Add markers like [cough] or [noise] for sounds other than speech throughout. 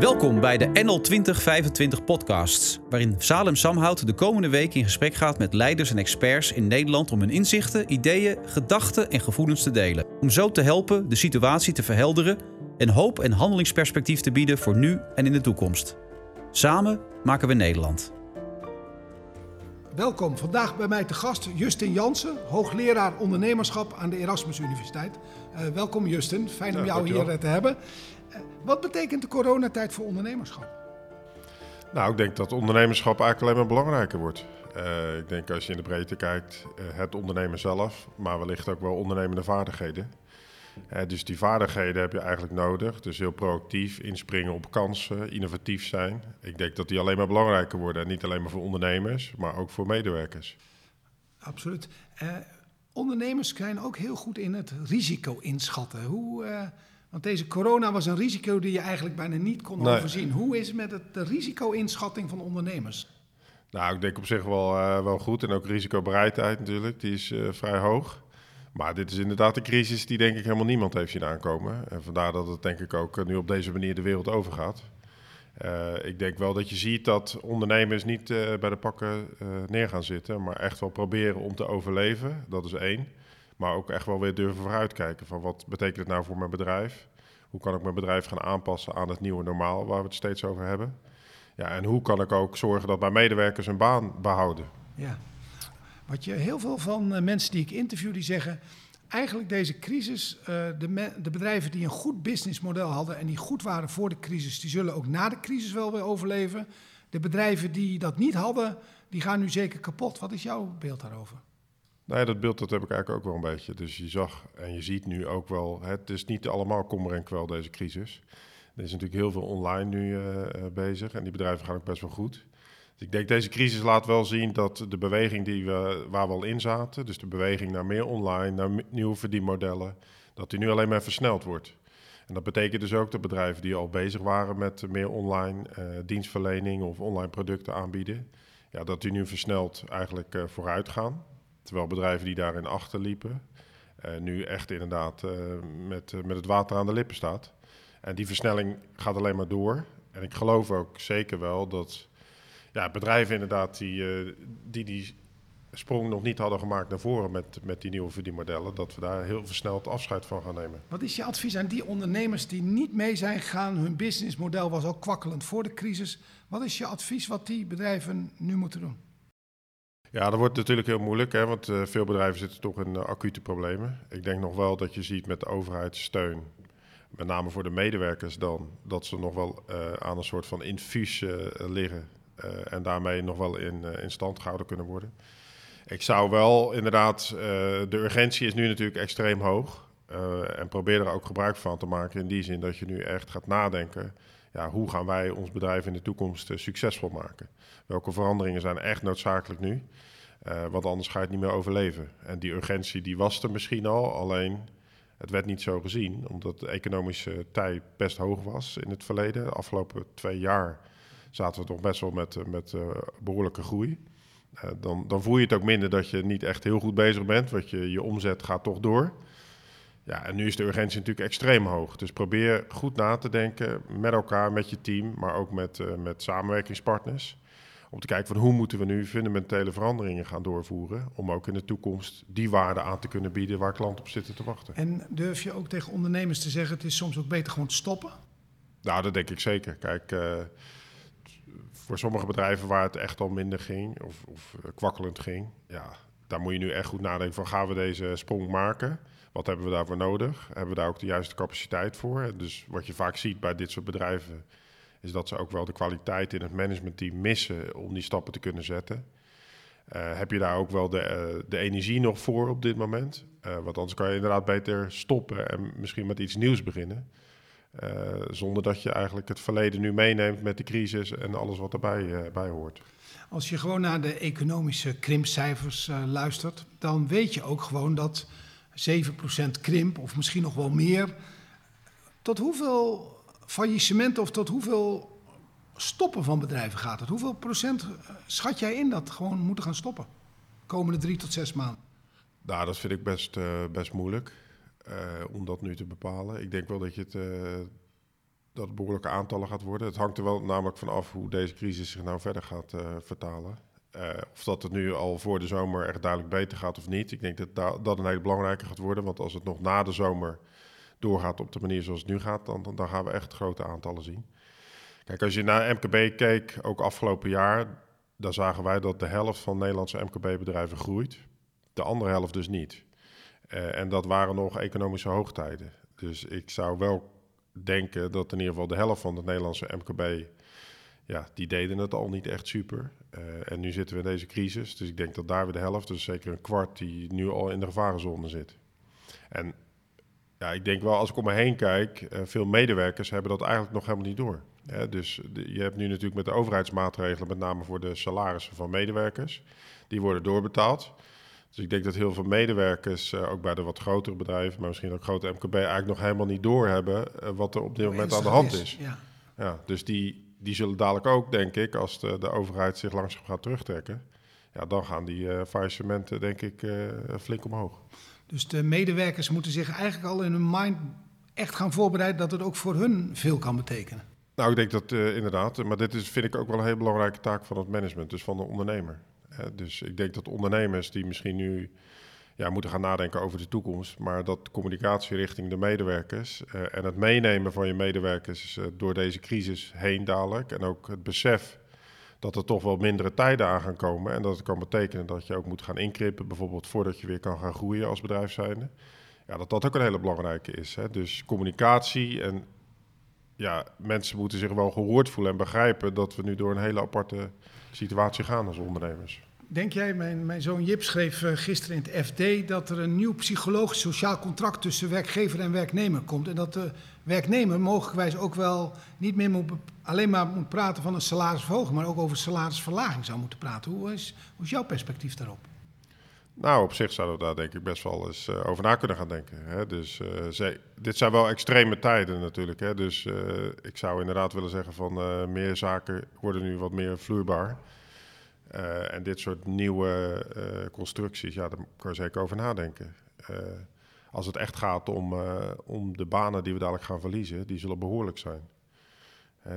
Welkom bij de NL 2025 podcasts, waarin Salem Samhout de komende week in gesprek gaat met leiders en experts in Nederland om hun inzichten, ideeën, gedachten en gevoelens te delen. Om zo te helpen de situatie te verhelderen en hoop en handelingsperspectief te bieden voor nu en in de toekomst. Samen maken we Nederland. Welkom, vandaag bij mij te gast Justin Jansen, hoogleraar ondernemerschap aan de Erasmus Universiteit. Uh, welkom Justin, fijn om Ja, jou hier dankjewel. eh, te hebben. Eh, wat betekent de coronatijd voor ondernemerschap? Nou, ik denk dat ondernemerschap eigenlijk alleen maar belangrijker wordt. Eh, ik denk als je in de breedte kijkt, eh, het ondernemen zelf, maar wellicht ook wel ondernemende vaardigheden. Dus die vaardigheden heb je eigenlijk nodig. Dus heel proactief, inspringen op kansen, innovatief zijn. Ik denk dat die alleen maar belangrijker worden. En niet alleen maar voor ondernemers, maar ook voor medewerkers. Absoluut. Ondernemers zijn ook heel goed in het risico inschatten. Hoe, want deze corona was een risico die je eigenlijk bijna niet kon Nee. overzien. Hoe is het met het, de risico-inschatting van ondernemers? Nou, ik denk op zich wel, eh, wel goed. En ook risicobereidheid natuurlijk, die is eh, vrij hoog. Maar dit is inderdaad een crisis die denk ik helemaal niemand heeft zien aankomen. En vandaar dat het denk ik ook eh, nu op deze manier de wereld overgaat. Ik denk wel dat je ziet dat ondernemers niet bij de pakken neer gaan zitten, maar echt wel proberen om te overleven. Dat is één. Maar ook echt wel weer durven vooruitkijken van wat betekent het nou voor mijn bedrijf? Hoe kan ik mijn bedrijf gaan aanpassen aan het nieuwe normaal waar we het steeds over hebben? Ja, en hoe kan ik ook zorgen dat mijn medewerkers hun baan behouden? Ja. Wat je heel veel van eh, mensen die ik interview, die zeggen... eigenlijk deze crisis, eh, de, de bedrijven die een goed businessmodel hadden... en die goed waren voor de crisis, die zullen ook na de crisis wel weer overleven. De bedrijven die dat niet hadden, die gaan nu zeker kapot. Wat is jouw beeld daarover? Ja, dat beeld dat heb ik eigenlijk ook wel een beetje. Dus je zag en je ziet nu ook wel, het is niet allemaal kommer en kwel deze crisis. Er is natuurlijk heel veel online nu eh, eh, bezig en die bedrijven gaan ook best wel goed. Dus ik denk deze crisis laat wel zien dat de beweging die we, waar we al in zaten, dus de beweging naar meer online, naar nieuwe verdienmodellen, dat die nu alleen maar versneld wordt. En dat betekent dus ook dat bedrijven die al bezig waren met meer online eh, dienstverlening of online producten aanbieden, ja, dat die nu versneld eigenlijk eh, vooruit gaan. Terwijl bedrijven die daarin achterliepen, eh, nu echt inderdaad eh, met, eh, met het water aan de lippen staat. En die versnelling gaat alleen maar door. En ik geloof ook zeker wel dat ja, bedrijven inderdaad die, die die sprong nog niet hadden gemaakt naar voren met, met die nieuwe verdienmodellen, dat we daar heel versneld afscheid van gaan nemen. Wat is je advies aan die ondernemers die niet mee zijn gegaan? Hun businessmodel was al kwakkelend voor de crisis. Wat is je advies wat die bedrijven nu moeten doen? Ja, dat wordt natuurlijk heel moeilijk, hè, want eh, veel bedrijven zitten toch in eh, acute problemen. Ik denk nog wel dat je ziet met de overheidssteun, met name voor de medewerkers dan, dat ze nog wel eh, aan een soort van infuus liggen en daarmee nog wel in, in stand gehouden kunnen worden. Ik zou wel inderdaad, de urgentie is nu natuurlijk extreem hoog en probeer er ook gebruik van te maken in die zin dat je nu echt gaat nadenken, ja, hoe gaan wij ons bedrijf in de toekomst eh, succesvol maken? Welke veranderingen zijn echt noodzakelijk nu? Eh, want anders ga je het niet meer overleven. En die urgentie die was er misschien al, alleen het werd niet zo gezien, omdat de economische tij best hoog was in het verleden. De afgelopen twee jaar zaten we toch best wel met, eh, met eh, behoorlijke groei. Dan, dan voel je het ook minder dat je niet echt heel goed bezig bent, want je, je omzet gaat toch door. Ja, en nu is de urgentie natuurlijk extreem hoog. Dus probeer goed na te denken met elkaar, met je team, maar ook met, eh, met samenwerkingspartners. Om te kijken van hoe moeten we nu fundamentele veranderingen gaan doorvoeren. Om ook in de toekomst die waarde aan te kunnen bieden waar klanten op zitten te wachten. En durf je ook tegen ondernemers te zeggen: het is soms ook beter gewoon te stoppen? Nou, dat denk ik zeker. Kijk, eh, voor sommige bedrijven waar het echt al minder ging of, of eh, kwakkelend ging, ja, daar moet je nu echt goed nadenken van gaan we deze sprong maken? Wat hebben we daarvoor nodig? Hebben we daar ook de juiste capaciteit voor? Dus wat je vaak ziet bij dit soort bedrijven, is dat ze ook wel de kwaliteit in het managementteam missen om die stappen te kunnen zetten. Eh, heb je daar ook wel de, eh, de energie nog voor op dit moment? Eh, want anders kan je inderdaad beter stoppen en misschien met iets nieuws beginnen. Zonder dat je eigenlijk het verleden nu meeneemt met de crisis en alles wat eh, bij hoort. Als je gewoon naar de economische krimpcijfers luistert, dan weet je ook gewoon dat 7% krimp, of misschien nog wel meer, tot hoeveel faillissementen of tot hoeveel stoppen van bedrijven gaat het? Hoeveel procent eh, schat jij in dat gewoon moeten gaan stoppen? Komende drie tot zes maanden. Nou, dat vind ik best, eh, best moeilijk eh, om dat nu te bepalen. Ik denk wel dat je het. dat behoorlijke aantallen gaat worden. Het hangt er wel namelijk van af hoe deze crisis zich nou verder gaat vertalen. Uh, of dat het nu al voor de zomer echt duidelijk beter gaat of niet. Ik denk dat da dat een hele belangrijke gaat worden. Want als het nog na de zomer doorgaat op de manier zoals het nu gaat, dan, dan gaan we echt grote aantallen zien. Kijk, als je naar MKB keek, ook afgelopen jaar, dan zagen wij dat de helft van Nederlandse MKB-bedrijven groeit. De andere helft dus niet. Uh, en dat waren nog economische hoogtijden. Dus ik zou wel denken dat in ieder geval de helft van het Nederlandse MKB, ja, die deden het al niet echt super. Uh, en nu zitten we in deze crisis, dus ik denk dat daar weer de helft, dus zeker een kwart, die nu al in de gevarenzone zit. En ja, ik denk wel, als ik om me heen kijk, uh, veel medewerkers hebben dat eigenlijk nog helemaal niet door. Dus de, je hebt nu natuurlijk met de overheidsmaatregelen, met name voor de salarissen van medewerkers, die worden doorbetaald. Dus ik denk dat heel veel medewerkers, uh, ook bij de wat grotere bedrijven, maar misschien ook grote MKB, eigenlijk nog helemaal niet doorhebben uh, wat er op dit moment aan de hand is. Ja. Ja, dus die, die zullen dadelijk ook, denk ik, als de, de overheid zich langzaam gaat terugtrekken, ja, dan gaan die uh, faillissementen, denk ik, flink omhoog. Dus de medewerkers moeten zich eigenlijk al in hun mind echt gaan voorbereiden dat het ook voor hun veel kan betekenen. Nou, ik denk dat inderdaad, maar dit is, vind ik ook wel een hele belangrijke taak van het management, dus van de ondernemer. Dus ik denk dat ondernemers die misschien nu ja, moeten gaan nadenken over de toekomst, maar dat communicatie richting de medewerkers uh, en het meenemen van je medewerkers uh, door deze crisis heen dadelijk en ook het besef dat er toch wel mindere tijden aan gaan komen en dat het kan betekenen dat je ook moet gaan inkrippen, bijvoorbeeld voordat je weer kan gaan groeien als bedrijf zijnde. Ja, dat dat ook een hele belangrijke is. Hè? Dus communicatie en ja, mensen moeten zich wel gehoord voelen en begrijpen dat we nu door een hele aparte situatie gaan als ondernemers. Denk jij, mijn, mijn zoon Jip schreef uh, gisteren in het FD dat er een nieuw psychologisch sociaal contract tussen werkgever en werknemer komt. En dat de werknemer mogelijkwijs ook wel niet meer moet, alleen maar moet praten van een salarisverhoging, maar ook over salarisverlaging zou moeten praten. Hoe is, hoe is jouw perspectief daarop? Nou, op zich zouden we daar denk ik best wel eens uh, over na kunnen gaan denken. Hè? Dus zij, dit zijn wel extreme tijden natuurlijk. Hè? Dus ik zou inderdaad willen zeggen van meer zaken worden nu wat meer vloeibaar. Uh, en dit soort nieuwe uh, constructies, ja, daar kan je zeker over nadenken. Uh, als het echt gaat om, om de banen die we dadelijk gaan verliezen, die zullen behoorlijk zijn.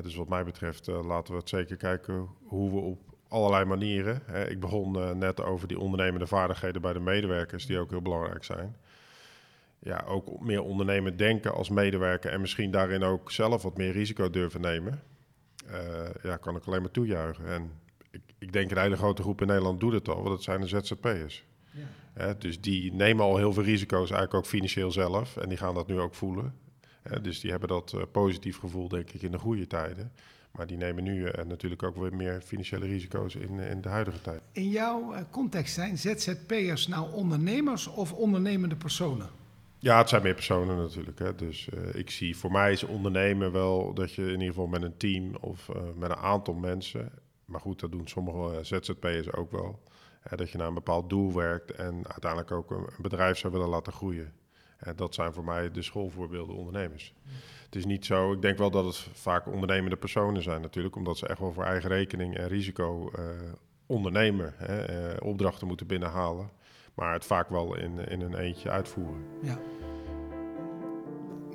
dus wat mij betreft laten we het zeker kijken hoe we op allerlei manieren. ik begon net over die ondernemende vaardigheden bij de medewerkers, die ook heel belangrijk zijn. Ja, ook meer ondernemen denken als medewerker en misschien daarin ook zelf wat meer risico durven nemen. ja, kan ik alleen maar toejuichen. En ik, ik, denk een hele grote groep in Nederland doet het al, want dat zijn de ZZP'ers. Ja. dus die nemen al heel veel risico's, eigenlijk ook financieel zelf. En die gaan dat nu ook voelen. dus die hebben dat uh, positief gevoel, denk ik, in de goede tijden. Maar die nemen nu uh, natuurlijk ook weer meer financiële risico's in, in de huidige tijd. In jouw context zijn ZZP'ers nou ondernemers of ondernemende personen? Ja, het zijn meer personen natuurlijk. Hè. Dus ik zie voor mij is ondernemen wel dat je in ieder geval met een team of met een aantal mensen maar goed, dat doen sommige eh, ZZP'ers ook wel. Hè, dat je naar een bepaald doel werkt en uiteindelijk ook een, bedrijf zou willen laten groeien. En dat zijn voor mij de schoolvoorbeelden ondernemers. Het is niet zo, ik denk wel dat het vaak ondernemende personen zijn natuurlijk, omdat ze echt wel voor eigen rekening en risico uh, ondernemen, hè, opdrachten moeten binnenhalen, maar het vaak wel in, in een eentje uitvoeren. Ja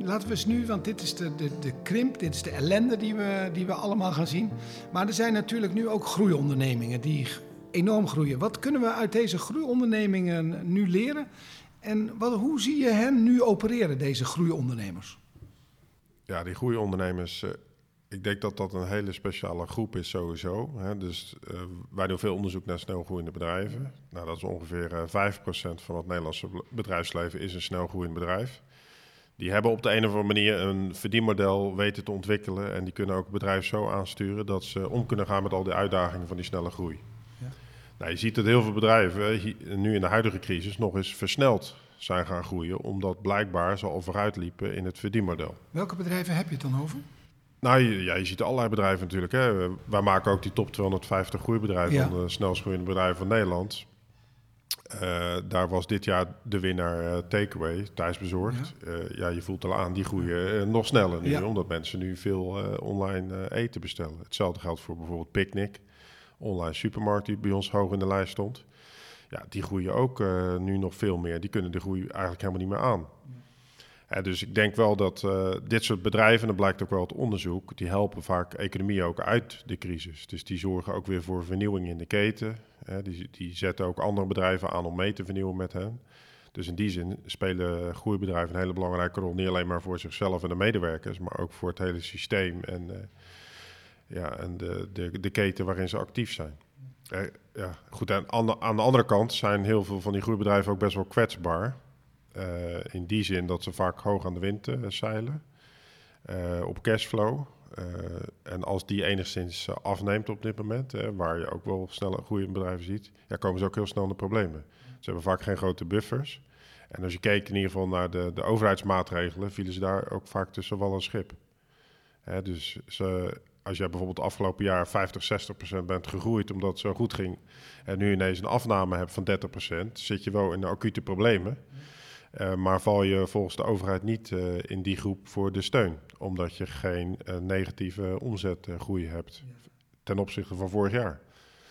laten we eens nu, want dit is de, de, de krimp, dit is de ellende die we, die we allemaal gaan zien. Maar er zijn natuurlijk nu ook groeiondernemingen die enorm groeien. Wat kunnen we uit deze groeiondernemingen nu leren? En wat, hoe zie je hen nu opereren, deze groeiondernemers? Ja, die groeiondernemers, uh, ik denk dat dat een hele speciale groep is sowieso. Dus uh, wij doen veel onderzoek naar snelgroeiende bedrijven. Nou, dat is ongeveer uh, eh, 5% van het Nederlandse bedrijfsleven is een snelgroeiend bedrijf die hebben op de een of andere manier een verdienmodel weten te ontwikkelen. En die kunnen ook het bedrijf zo aansturen dat ze om kunnen gaan met al die uitdagingen van die snelle groei. Ja. Nou, je ziet dat heel veel bedrijven nu in de huidige crisis nog eens versneld zijn gaan groeien, omdat blijkbaar ze al vooruit liepen in het verdienmodel. Welke bedrijven heb je het dan over? Nou, je, ja, je ziet allerlei bedrijven natuurlijk. Hè. Wij maken ook die top 250 groeibedrijven ja. van de snelst groeiende bedrijven van Nederland. Uh, daar was dit jaar de winnaar uh, Takeaway, thuisbezorgd. Ja. Uh, ja, je voelt al aan, die groeien nog sneller nu, ja. omdat mensen nu veel online eten bestellen. Hetzelfde geldt voor bijvoorbeeld Picnic, online supermarkt die bij ons hoog in de lijst stond. Ja, die groeien ook nu nog veel meer. Die kunnen de groei eigenlijk helemaal niet meer aan. dus ik denk wel dat dit soort bedrijven, dat blijkt ook wel het onderzoek, die helpen vaak economie ook uit de crisis. Dus die zorgen ook weer voor vernieuwing in de keten. Hè, die, die zetten ook andere bedrijven aan om mee te vernieuwen met hen. Dus in die zin spelen groeibedrijven een hele belangrijke rol. Niet alleen maar voor zichzelf en de medewerkers, maar ook voor het hele systeem en, uh, ja, en de, de, de keten waarin ze actief zijn. Uh, ja, goed, aan de, aan de andere kant zijn heel veel van die groeibedrijven ook best wel kwetsbaar. Uh, in die zin dat ze vaak hoog aan de wind zeilen. op cashflow. En als die enigszins afneemt op dit moment, waar je ook wel snel groeiende bedrijven ziet, ja, komen ze ook heel snel in de problemen. Ze hebben vaak geen grote buffers. En als je keek in ieder geval naar de, de overheidsmaatregelen, vielen ze daar ook vaak tussen wal en schip. Hè, dus ze, als jij bijvoorbeeld afgelopen jaar 50, 60 procent bent gegroeid omdat het zo goed ging... en nu ineens een afname hebt van 30 procent, zit je wel in acute problemen. Uh, maar val je volgens de overheid niet uh, in die groep voor de steun, omdat je geen uh, negatieve omzetgroei hebt ten opzichte van vorig jaar.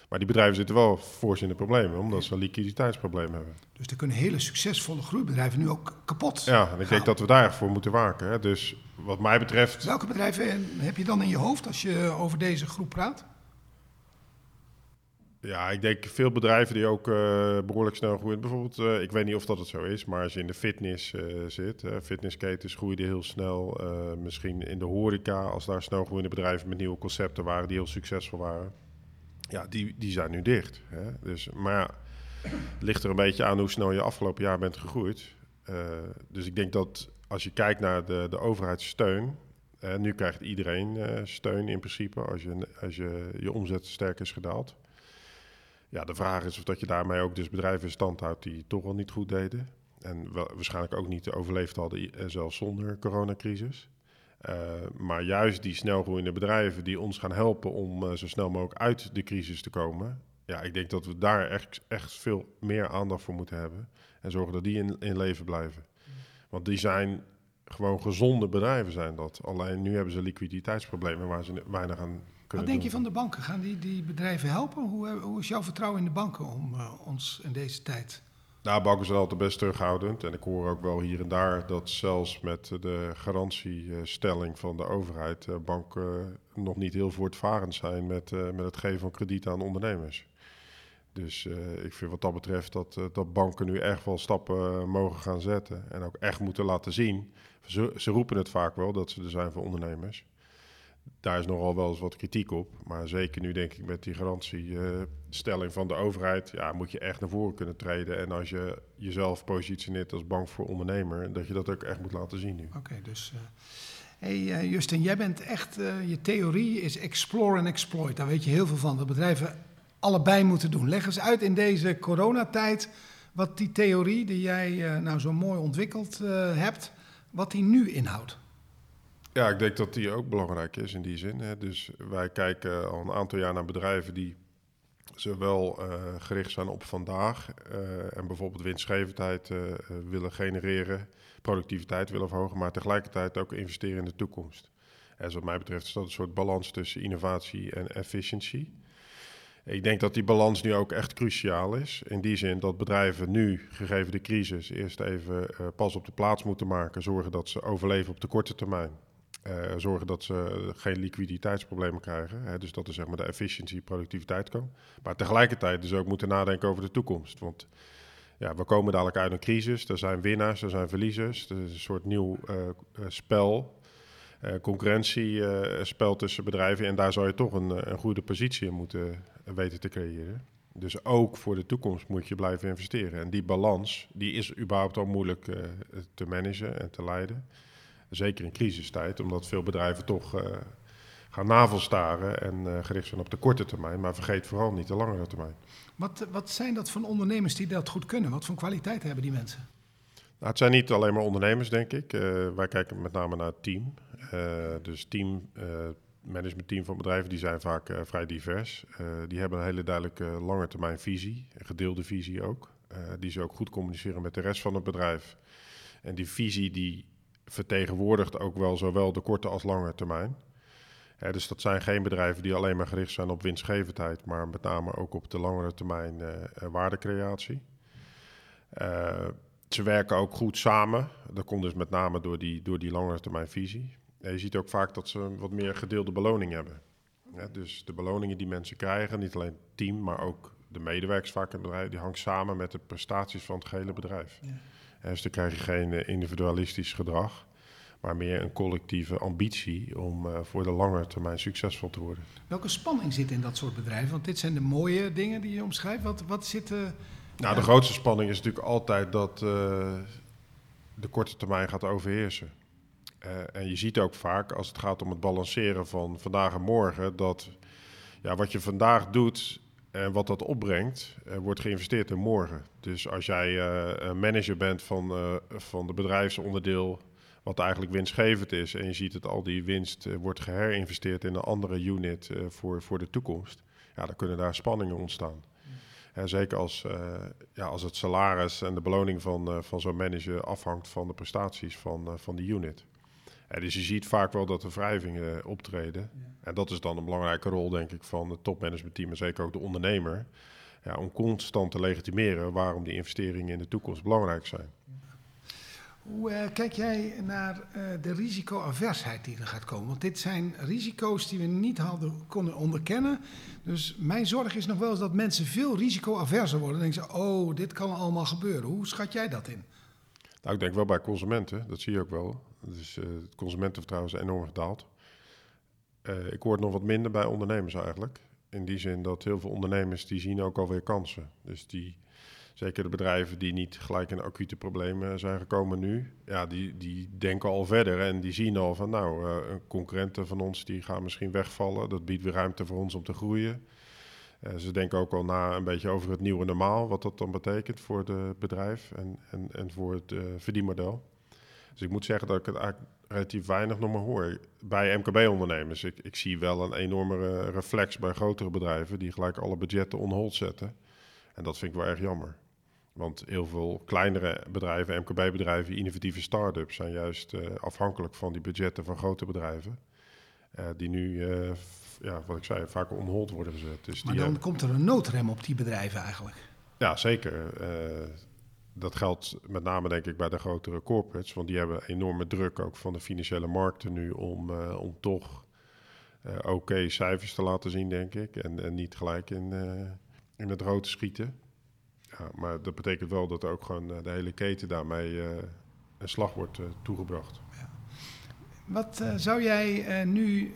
Maar die bedrijven zitten wel voor in de problemen, omdat ze een liquiditeitsprobleem hebben. Dus er kunnen hele succesvolle groeibedrijven nu ook kapot. Ja, en ik denk dat we daar voor moeten waken. Hè. Dus wat mij betreft. Welke bedrijven heb je dan in je hoofd als je over deze groep praat? Ja, ik denk veel bedrijven die ook uh, behoorlijk snel groeien. Bijvoorbeeld, uh, ik weet niet of dat het zo is, maar als je in de fitness uh, zit, fitnessketens groeiden heel snel. misschien in de horeca, als daar snel groeiende bedrijven met nieuwe concepten waren die heel succesvol waren ja, die, die zijn nu dicht. Hè? Dus, maar ja, het ligt er een beetje aan hoe snel je afgelopen jaar bent gegroeid. Dus ik denk dat als je kijkt naar de, de overheidssteun, nu krijgt iedereen steun in principe als je, als je je omzet sterk is gedaald. Ja, de vraag is of dat je daarmee ook dus bedrijven in stand houdt die toch wel niet goed deden. En waarschijnlijk ook niet overleefd hadden, zelfs zonder coronacrisis. Uh, maar juist die snelgroeiende bedrijven die ons gaan helpen om uh, zo snel mogelijk uit de crisis te komen. Ja, ik denk dat we daar echt, echt veel meer aandacht voor moeten hebben. En zorgen dat die in, in leven blijven. Want die zijn gewoon gezonde bedrijven zijn dat. Alleen nu hebben ze liquiditeitsproblemen waar ze weinig aan Wat denk je van de banken? Gaan die, die bedrijven helpen? Hoe, hoe is jouw vertrouwen in de banken om uh, ons in deze tijd nou, banken zijn altijd best terughoudend. En ik hoor ook wel hier en daar dat zelfs met de garantiestelling van de overheid... banken nog niet heel voortvarend zijn met, met het geven van krediet aan ondernemers. Dus uh, ik vind wat dat betreft dat, dat banken nu echt wel stappen mogen gaan zetten. En ook echt moeten laten zien. Ze, ze roepen het vaak wel dat ze er zijn voor ondernemers daar is nogal wel eens wat kritiek op. Maar zeker nu denk ik met die garantiestelling van de overheid, ja, moet je echt naar voren kunnen treden. En als je jezelf positioneert als bank voor ondernemer, dat je dat ook echt moet laten zien nu. Oké, dus. Uh, hey uh, Justin, jij bent echt, uh, je theorie is explore en exploit. Daar weet je heel veel van. Dat bedrijven allebei moeten doen. Leg eens uit in deze coronatijd wat die theorie die jij nou zo mooi ontwikkeld hebt, wat die nu inhoudt. Ja, ik denk dat die ook belangrijk is in die zin. Hè. Dus wij kijken al een aantal jaar naar bedrijven die zowel uh, gericht zijn op vandaag uh, en bijvoorbeeld winstgevendheid uh, willen genereren, productiviteit willen verhogen, maar tegelijkertijd ook investeren in de toekomst. En wat mij betreft is dat een soort balans tussen innovatie en efficiëntie. Ik denk dat die balans nu ook echt cruciaal is. In die zin dat bedrijven nu, gegeven de crisis, eerst even pas op de plaats moeten maken, zorgen dat ze overleven op de korte termijn. Uh, zorgen dat ze geen liquiditeitsproblemen krijgen. Hè, dus dat er zeg maar de efficiëntie, productiviteit kan. Maar tegelijkertijd dus ook moeten nadenken over de toekomst. Want ja, we komen dadelijk uit een crisis. Er zijn winnaars, er zijn verliezers. Er is een soort nieuw uh, spel, uh, concurrentiespel tussen bedrijven. En daar zou je toch een, een goede positie in moeten weten te creëren. Dus ook voor de toekomst moet je blijven investeren. En die balans, die is überhaupt al moeilijk te managen en te leiden. Zeker in crisistijd, omdat veel bedrijven toch uh, gaan navelstaren en uh, gericht zijn op de korte termijn, maar vergeet vooral niet de langere termijn. Wat, wat zijn dat van ondernemers die dat goed kunnen? Wat voor kwaliteit hebben die mensen? Nou, het zijn niet alleen maar ondernemers, denk ik. Uh, wij kijken met name naar het team. dus team, managementteam van bedrijven, die zijn vaak vrij divers. die hebben een hele duidelijke lange termijn visie, een gedeelde visie ook. die ze ook goed communiceren met de rest van het bedrijf. En die visie die vertegenwoordigt ook wel zowel de korte als lange termijn. dus dat zijn geen bedrijven die alleen maar gericht zijn op winstgevendheid, maar met name ook op de langere termijn uh, waardecreatie. Uh, ze werken ook goed samen. Dat komt dus met name door die, door die lange termijn visie. En je ziet ook vaak dat ze wat meer gedeelde beloning hebben. Dus de beloningen die mensen krijgen, niet alleen het team, maar ook de medewerkers vaak in het bedrijf, die hangt samen met de prestaties van het gehele bedrijf. Dus dan krijg je geen eh, individualistisch gedrag, maar meer een collectieve ambitie om uh, voor de lange termijn succesvol te worden. Welke spanning zit in dat soort bedrijven? Want dit zijn de mooie dingen die je omschrijft. Wat, wat zit er... Nou, de grootste spanning is natuurlijk altijd dat uh, de korte termijn gaat overheersen. En je ziet ook vaak als het gaat om het balanceren van vandaag en morgen, dat ja, wat je vandaag doet en wat dat opbrengt, uh, wordt geïnvesteerd in morgen. Dus als jij uh, manager bent van, van de bedrijfsonderdeel, wat eigenlijk winstgevend is, en je ziet dat al die winst wordt geherinvesteerd in een andere unit voor, voor de toekomst, ja, dan kunnen daar spanningen ontstaan. Zeker als, ja, als het salaris en de beloning van, van zo'n manager afhangt van de prestaties van, van die unit. Ja, dus je ziet vaak wel dat er wrijvingen optreden. Ja. En dat is dan een belangrijke rol, denk ik, van het topmanagementteam en zeker ook de ondernemer. Ja, om constant te legitimeren waarom die investeringen in de toekomst belangrijk zijn. Hoe uh, kijk jij naar uh, de risicoaversheid die er gaat komen? Want dit zijn risico's die we niet hadden konden onderkennen. Dus mijn zorg is nog wel eens dat mensen veel risicoaverser worden. Dan denken ze, oh, dit kan allemaal gebeuren. Hoe schat jij dat in? Nou, ik denk wel bij consumenten, dat zie je ook wel. Dus uh, het consumentenvertrouwen is enorm gedaald. Uh, ik hoor het nog wat minder bij ondernemers eigenlijk. In die zin dat heel veel ondernemers die zien ook alweer kansen. Dus die, zeker de bedrijven die niet gelijk in acute problemen zijn gekomen nu, ja, die, die denken al verder en die zien al van nou, uh, concurrenten van ons die gaan misschien wegvallen. Dat biedt weer ruimte voor ons om te groeien. Ze denken ook al na een beetje over het nieuwe normaal, wat dat dan betekent voor het bedrijf en, en, en voor het verdienmodel. Dus ik moet zeggen dat ik het eigenlijk relatief weinig nog maar hoor. Bij MKB-ondernemers, ik, ik zie wel een enorme reflex bij grotere bedrijven die gelijk alle budgetten on hold zetten. En dat vind ik wel erg jammer. Want heel veel kleinere bedrijven, MKB-bedrijven, innovatieve start-ups zijn juist uh, afhankelijk van die budgetten van grote bedrijven. Uh, die nu, uh, ja, wat ik zei, vaak on hold worden gezet. Dus maar dan komt er een noodrem op die bedrijven eigenlijk. Ja, zeker dat geldt met name denk ik bij de grotere corporates, want die hebben enorme druk ook van de financiële markten nu om, uh, om toch uh, oké cijfers te laten zien, denk ik. En, niet gelijk in, uh, in het rood schieten. Ja, maar dat betekent wel dat ook gewoon de hele keten daarmee een slag wordt toegebracht. Ja. Wat zou jij nu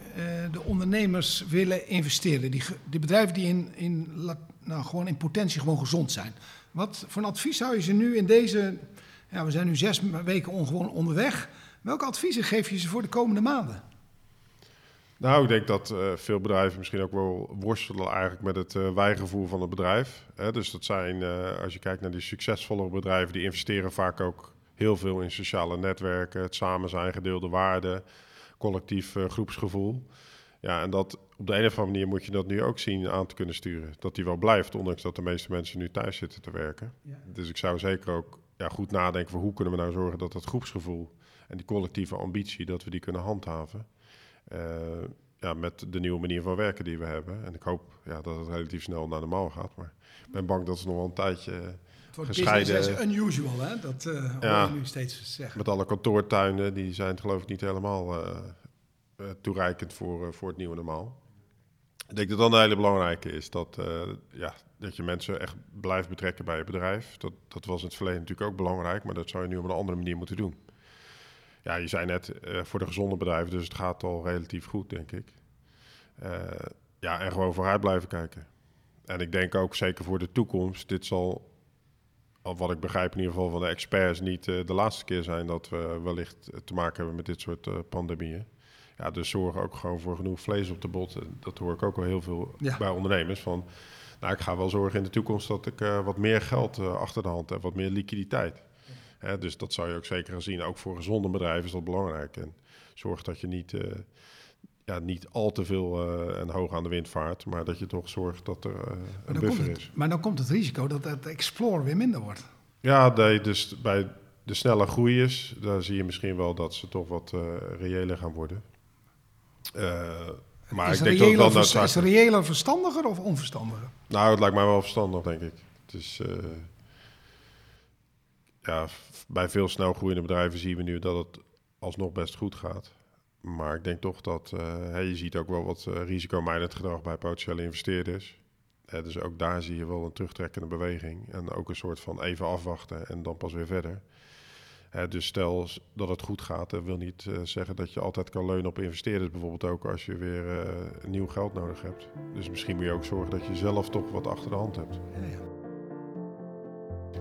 de ondernemers willen investeren? Die, die bedrijven die in, in, nou, gewoon in potentie gewoon gezond zijn. Wat voor advies zou je ze nu in deze, ja, we zijn nu zes weken ongewoon onderweg. Welke adviezen geef je ze voor de komende maanden? Nou, ik denk dat uh, veel bedrijven misschien ook wel worstelen eigenlijk met het uh, wijgevoel van het bedrijf. Hè? Dus dat zijn, uh, als je kijkt naar die succesvolle bedrijven, die investeren vaak ook heel veel in sociale netwerken, het samen zijn, gedeelde waarden, collectief groepsgevoel. Ja, en dat op de een of andere manier moet je dat nu ook zien aan te kunnen sturen. Dat die wel blijft, ondanks dat de meeste mensen nu thuis zitten te werken. Ja. Dus ik zou zeker ook ja, goed nadenken voor hoe kunnen we nou zorgen dat dat groepsgevoel en die collectieve ambitie, dat we die kunnen handhaven. Uh, ja, met de nieuwe manier van werken die we hebben. En ik hoop ja, dat het relatief snel naar de normaal gaat. Maar ik ben bang dat ze nog wel een tijdje het wordt gescheiden... is unusual, hè? Dat uh, ja, hoor je nu steeds zeggen. Met alle kantoortuinen, die zijn geloof ik niet helemaal... Uh, toereikend voor, uh, voor het nieuwe normaal. Ik denk dat dan een hele belangrijke is dat, uh, ja, dat je mensen echt blijft betrekken bij je bedrijf. Dat, dat was in het verleden natuurlijk ook belangrijk, maar dat zou je nu op een andere manier moeten doen. Ja, je zei net voor de gezonde bedrijven, dus het gaat al relatief goed, denk ik. ja, en gewoon vooruit blijven kijken. En ik denk ook zeker voor de toekomst, dit zal, wat ik begrijp in ieder geval van de experts, niet de laatste keer zijn dat we wellicht te maken hebben met dit soort pandemieën ja, dus zorg ook gewoon voor genoeg vlees op de bot. Dat hoor ik ook wel heel veel bij ondernemers. Van, nou, ik ga wel zorgen in de toekomst dat ik uh, wat meer geld uh, achter de hand heb, wat meer liquiditeit. Hè, dus dat zou je ook zeker gaan zien. Ook voor gezonde bedrijven is dat belangrijk. En zorg dat je niet, uh, ja, niet al te veel en hoog aan de wind vaart, maar dat je toch zorgt dat er een buffer het, is. Maar dan komt het risico dat het explore weer minder wordt. Ja, nee, dus bij de snelle groeiers, daar zie je misschien wel dat ze toch wat reëler gaan worden. Uh, maar is ik denk dat wel. Is reëler verstandiger of onverstandiger? Nou, het lijkt mij wel verstandig, denk ik. Het is, uh, ja, bij veel snel groeiende bedrijven zien we nu dat het alsnog best goed gaat. Maar ik denk toch dat uh, je ziet ook wel wat uh, risicomijdend gedrag bij potentiële investeerders. Uh, dus ook daar zie je wel een terugtrekkende beweging. En ook een soort van even afwachten en dan pas weer verder. Dus stel dat het goed gaat, dat wil niet zeggen dat je altijd kan leunen op investeerders. Bijvoorbeeld ook als je weer nieuw geld nodig hebt. Dus misschien moet je ook zorgen dat je zelf toch wat achter de hand hebt. Ja, ja.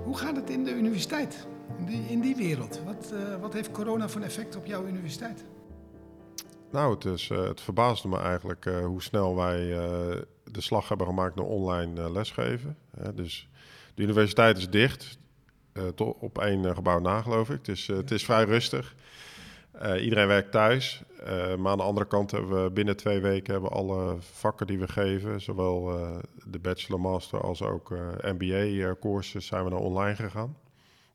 Hoe gaat het in de universiteit, in die, in die wereld? Wat, wat heeft corona voor effect op jouw universiteit? Nou, het, is, het verbaasde me eigenlijk hoe snel wij de slag hebben gemaakt naar online lesgeven. dus de universiteit is dicht, op één gebouw na geloof ik. Het is, het is vrij rustig. iedereen werkt thuis. maar aan de andere kant hebben we binnen twee weken hebben alle vakken die we geven, zowel de bachelor, master als ook MBA-courses, zijn we naar online gegaan.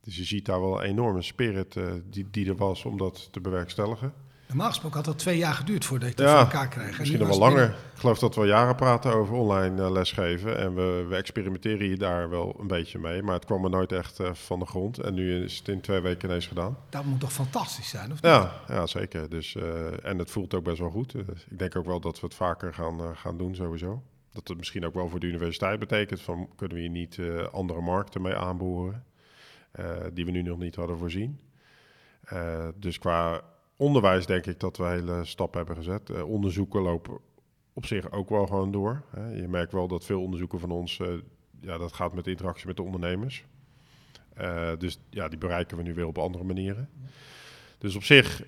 Dus je ziet daar wel een enorme spirit die, die er was om dat te bewerkstelligen. Normaal gesproken had dat twee jaar geduurd voordat je het voor elkaar krijgt. Misschien nog wel langer. Ik geloof dat we jaren praten over online uh, lesgeven. En we, we, experimenteren hier daar wel een beetje mee. Maar het kwam er nooit echt uh, van de grond. En nu is het in twee weken ineens gedaan. Dat moet toch fantastisch zijn, of ja, niet? Ja, zeker. Dus, uh, en het voelt ook best wel goed. ik denk ook wel dat we het vaker gaan, gaan doen sowieso. Dat het misschien ook wel voor de universiteit betekent. Van, kunnen we hier niet andere markten mee aanboren? die we nu nog niet hadden voorzien. dus qua onderwijs denk ik dat we hele stappen hebben gezet. Uh, onderzoeken lopen op zich ook wel gewoon door. Hè. Je merkt wel dat veel onderzoeken van ons, uh, ja, dat gaat met interactie met de ondernemers. Uh, dus ja, die bereiken we nu weer op andere manieren. Dus op zich,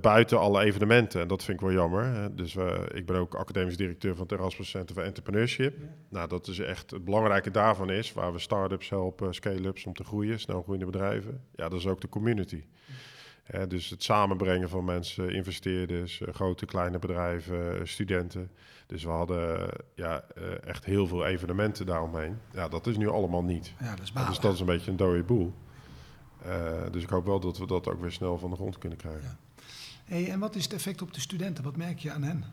buiten alle evenementen, en dat vind ik wel jammer. Hè. Dus ik ben ook academisch directeur van het Erasmus Center for Entrepreneurship. Nou, dat is echt het belangrijke daarvan is, waar we start-ups helpen, scale-ups om te groeien, snel groeiende bedrijven. Ja, dat is ook de community dus het samenbrengen van mensen, investeerders, eh, grote, kleine bedrijven, eh, studenten. Dus we hadden ja, eh, echt heel veel evenementen daaromheen. Ja, dat is nu allemaal niet. Ja, dat is dus dat is een beetje een dode boel. dus ik hoop wel dat we dat ook weer snel van de grond kunnen krijgen. Ja. Hey, en wat is het effect op de studenten? Wat merk je aan hen?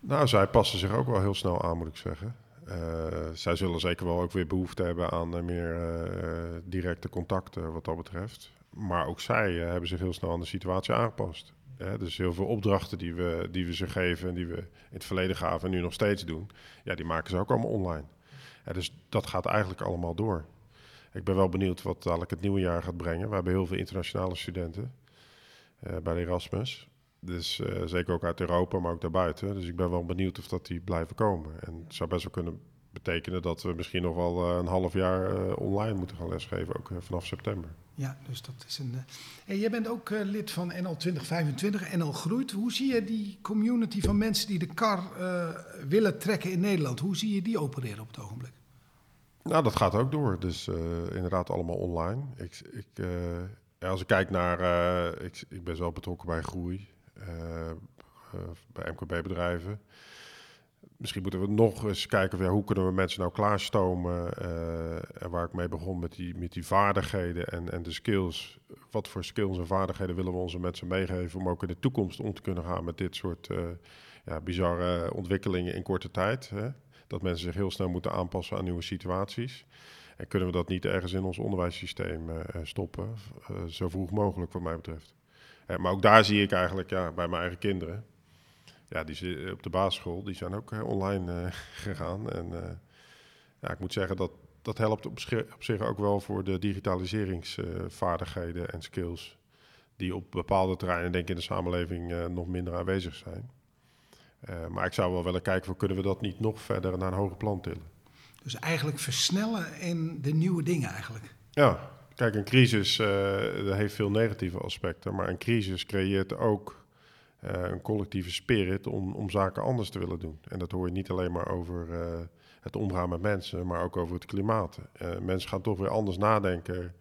Nou, zij passen zich ook wel heel snel aan, moet ik zeggen. Uh, zij zullen zeker wel ook weer behoefte hebben aan meer directe contacten wat dat betreft maar ook zij eh, hebben zich heel snel aan de situatie aangepast. dus heel veel opdrachten die we, die we ze geven en die we in het verleden gaven en nu nog steeds doen, ja, die maken ze ook allemaal online. dus dat gaat eigenlijk allemaal door. Ik ben wel benieuwd wat dadelijk het nieuwe jaar gaat brengen. We hebben heel veel internationale studenten uh, bij de Erasmus. Dus uh, zeker ook uit Europa, maar ook daarbuiten. Dus ik ben wel benieuwd of dat die blijven komen. En het zou best wel kunnen betekenen dat we misschien nog wel een half jaar online moeten gaan lesgeven, ook vanaf september. Ja, dus dat is een. Uh... jij bent ook lid van NL 2025, NL Groeit. Hoe zie je die community van mensen die de kar uh, willen trekken in Nederland? Hoe zie je die opereren op het ogenblik? Nou, dat gaat ook door. Dus inderdaad allemaal online. Ik, ik, als ik kijk naar. ik, ik ben zelf betrokken bij groei. bij MKB-bedrijven misschien moeten we nog eens kijken ja, hoe kunnen we mensen nou klaarstomen. Uh, en waar ik mee begon met die, met die vaardigheden en, en de skills. Wat voor skills en vaardigheden willen we onze mensen meegeven om ook in de toekomst om te kunnen gaan met dit soort uh, ja, bizarre ontwikkelingen in korte tijd. Hè? Dat mensen zich heel snel moeten aanpassen aan nieuwe situaties. En kunnen we dat niet ergens in ons onderwijssysteem uh, stoppen, zo vroeg mogelijk wat mij betreft. maar ook daar zie ik eigenlijk ja, bij mijn eigen kinderen ja, die eh, op de basisschool, die zijn ook eh, online eh, [laughs] gegaan. En ja, ik moet zeggen dat dat helpt op, op zich ook wel voor de digitaliseringsvaardigheden en skills die op bepaalde terreinen, denk ik, in de samenleving nog minder aanwezig zijn. maar ik zou wel willen kijken, hoe kunnen we dat niet nog verder naar een hoger plan tillen? Dus eigenlijk versnellen in de nieuwe dingen eigenlijk. Ja, kijk, een crisis heeft veel negatieve aspecten, maar een crisis creëert ook uh, een collectieve spirit om, om zaken anders te willen doen. En dat hoor je niet alleen maar over uh, het omgaan met mensen, maar ook over het klimaat. Uh, mensen gaan toch weer anders nadenken,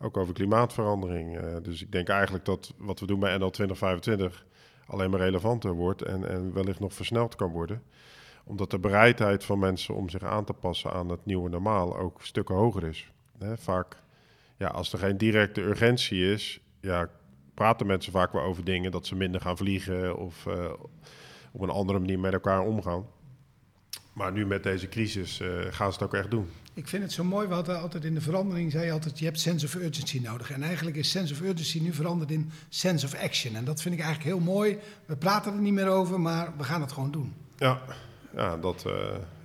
ook over klimaatverandering. dus ik denk eigenlijk dat wat we doen bij NL 2025 alleen maar relevanter wordt en, en wellicht nog versneld kan worden omdat de bereidheid van mensen om zich aan te passen aan het nieuwe normaal ook stukken hoger is. Vaak, ja, als er geen directe urgentie is, ja, praten mensen vaak wel over dingen dat ze minder gaan vliegen of uh, op een andere manier met elkaar omgaan. Maar nu met deze crisis uh, gaan ze het ook echt doen. Ik vind het zo mooi. We hadden altijd in de verandering, zei je altijd, je hebt sense of urgency nodig. En eigenlijk is sense of urgency nu veranderd in sense of action. En dat vind ik eigenlijk heel mooi. We praten er niet meer over, maar we gaan het gewoon doen. Ja, ja dat, uh,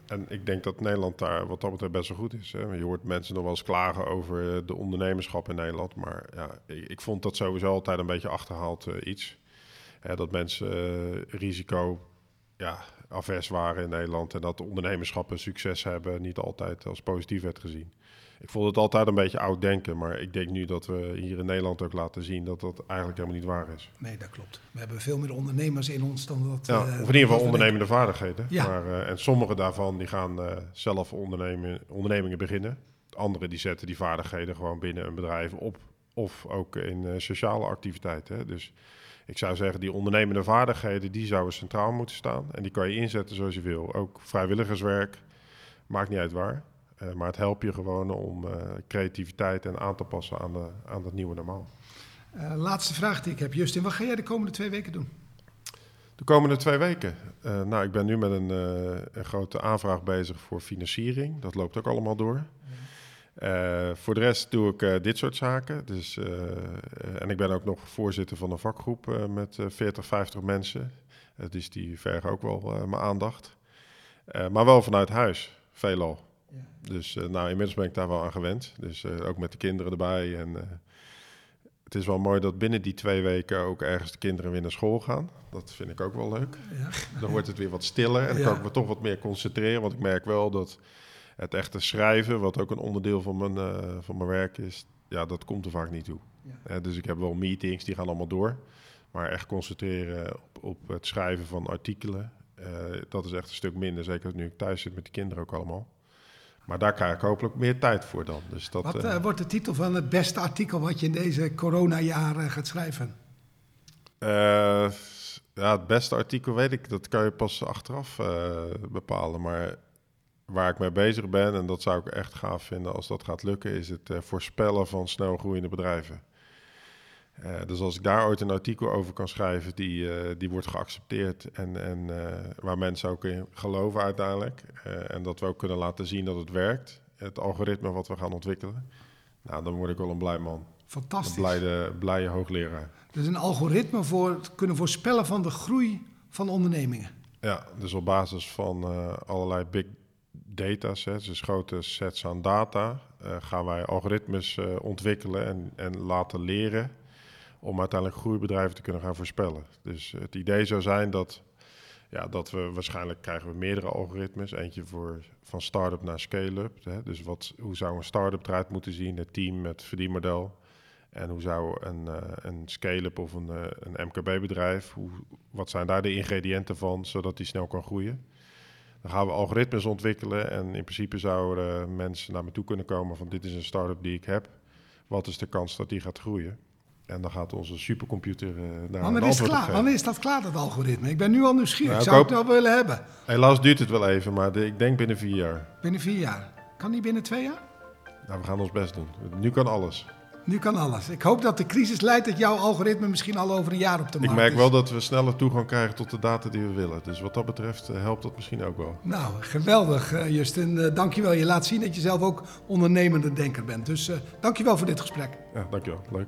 en ik denk dat Nederland daar wat dat betreft best wel goed is. Hè. Je hoort mensen nog wel eens klagen over de ondernemerschap in Nederland. Maar ja, ik vond dat sowieso altijd een beetje achterhaald uh, iets. dat mensen risico ja, afers waren in Nederland en dat ondernemerschap en succes hebben niet altijd als positief werd gezien. Ik vond het altijd een beetje oud denken, maar ik denk nu dat we hier in Nederland ook laten zien dat dat eigenlijk helemaal niet waar is. Nee, dat klopt. We hebben veel meer ondernemers in ons dan dat. Ja, uh, of in ieder geval ondernemende vaardigheden. Ja. Maar, uh, en sommige daarvan die gaan uh, zelf ondernemen, ondernemingen beginnen. Anderen die zetten die vaardigheden gewoon binnen een bedrijf op. Of ook in sociale activiteiten. Dus ik zou zeggen, die ondernemende vaardigheden, die zouden centraal moeten staan. En die kan je inzetten zoals je wil. Ook vrijwilligerswerk, maakt niet uit waar. Uh, maar het helpt je gewoon om uh, creativiteit en aan te passen aan, de, aan het nieuwe normaal. Uh, laatste vraag die ik heb. Justin, wat ga jij de komende twee weken doen? De komende twee weken? nou, ik ben nu met een, een, grote aanvraag bezig voor financiering. Dat loopt ook allemaal door. Voor de rest doe ik dit soort zaken. Dus, en ik ben ook nog voorzitter van een vakgroep met 40, 50 mensen. dus die vergen ook wel mijn aandacht. maar wel vanuit huis, veelal. Dus nou, inmiddels ben ik daar wel aan gewend. Dus ook met de kinderen erbij. En het is wel mooi dat binnen die twee weken ook ergens de kinderen weer naar school gaan. Dat vind ik ook wel leuk. Ja. Dan wordt het weer wat stiller en dan kan ik me toch wat meer concentreren. Want ik merk wel dat het echte schrijven, wat ook een onderdeel van mijn, van mijn werk is, ja, dat komt er vaak niet toe. Ja. dus ik heb wel meetings, die gaan allemaal door. Maar echt concentreren op, op het schrijven van artikelen, dat is echt een stuk minder. Zeker nu ik thuis zit met de kinderen ook allemaal. Maar daar krijg ik hopelijk meer tijd voor dan. Dus dat, wat uh, wordt de titel van het beste artikel wat je in deze coronajaren gaat schrijven? ja, het beste artikel weet ik, dat kan je pas achteraf bepalen. Maar waar ik mee bezig ben, en dat zou ik echt gaaf vinden als dat gaat lukken, is het voorspellen van snel groeiende bedrijven. Uh, dus als ik daar ooit een artikel over kan schrijven die, uh, die wordt geaccepteerd en, en waar mensen ook in geloven uiteindelijk, en dat we ook kunnen laten zien dat het werkt, het algoritme wat we gaan ontwikkelen, nou, dan word ik wel een blij man. Fantastisch. Een blije, blije hoogleraar. Dus een algoritme voor het kunnen voorspellen van de groei van ondernemingen. Ja, dus op basis van allerlei big datasets, dus grote sets aan data, gaan wij algoritmes ontwikkelen en, en laten leren om uiteindelijk groeibedrijven te kunnen gaan voorspellen. Dus het idee zou zijn dat, ja, dat we waarschijnlijk krijgen we meerdere algoritmes. Eentje voor van start-up naar scale-up. Dus wat, hoe zou een start-up eruit moeten zien, het team, het verdienmodel. En hoe zou een, uh, een scale-up of een, een MKB-bedrijf, wat zijn daar de ingrediënten van, zodat die snel kan groeien? Dan gaan we algoritmes ontwikkelen en in principe zouden mensen naar me toe kunnen komen van dit is een start-up die ik heb. Wat is de kans dat die gaat groeien? En dan gaat onze supercomputer uh, daar Wanneer is, klaar? Wanneer is dat klaar, dat algoritme? Ik ben nu al nieuwsgierig. Nou, Zou ik het wel willen hebben? Helaas duurt het wel even, maar de, ik denk binnen vier jaar. Binnen vier jaar? Kan niet binnen twee jaar? Nou, we gaan ons best doen. Nu kan alles. Nu kan alles. Ik hoop dat de crisis leidt dat jouw algoritme misschien al over een jaar op de markt is. Ik merk wel dat we sneller toegang krijgen tot de data die we willen. Dus wat dat betreft eh, helpt dat misschien ook wel. Nou, geweldig uh, Justin. Uh, dankjewel. Je laat zien dat je zelf ook ondernemende denker bent. Dus uh, dankjewel voor dit gesprek. Ja, dankjewel. Leuk.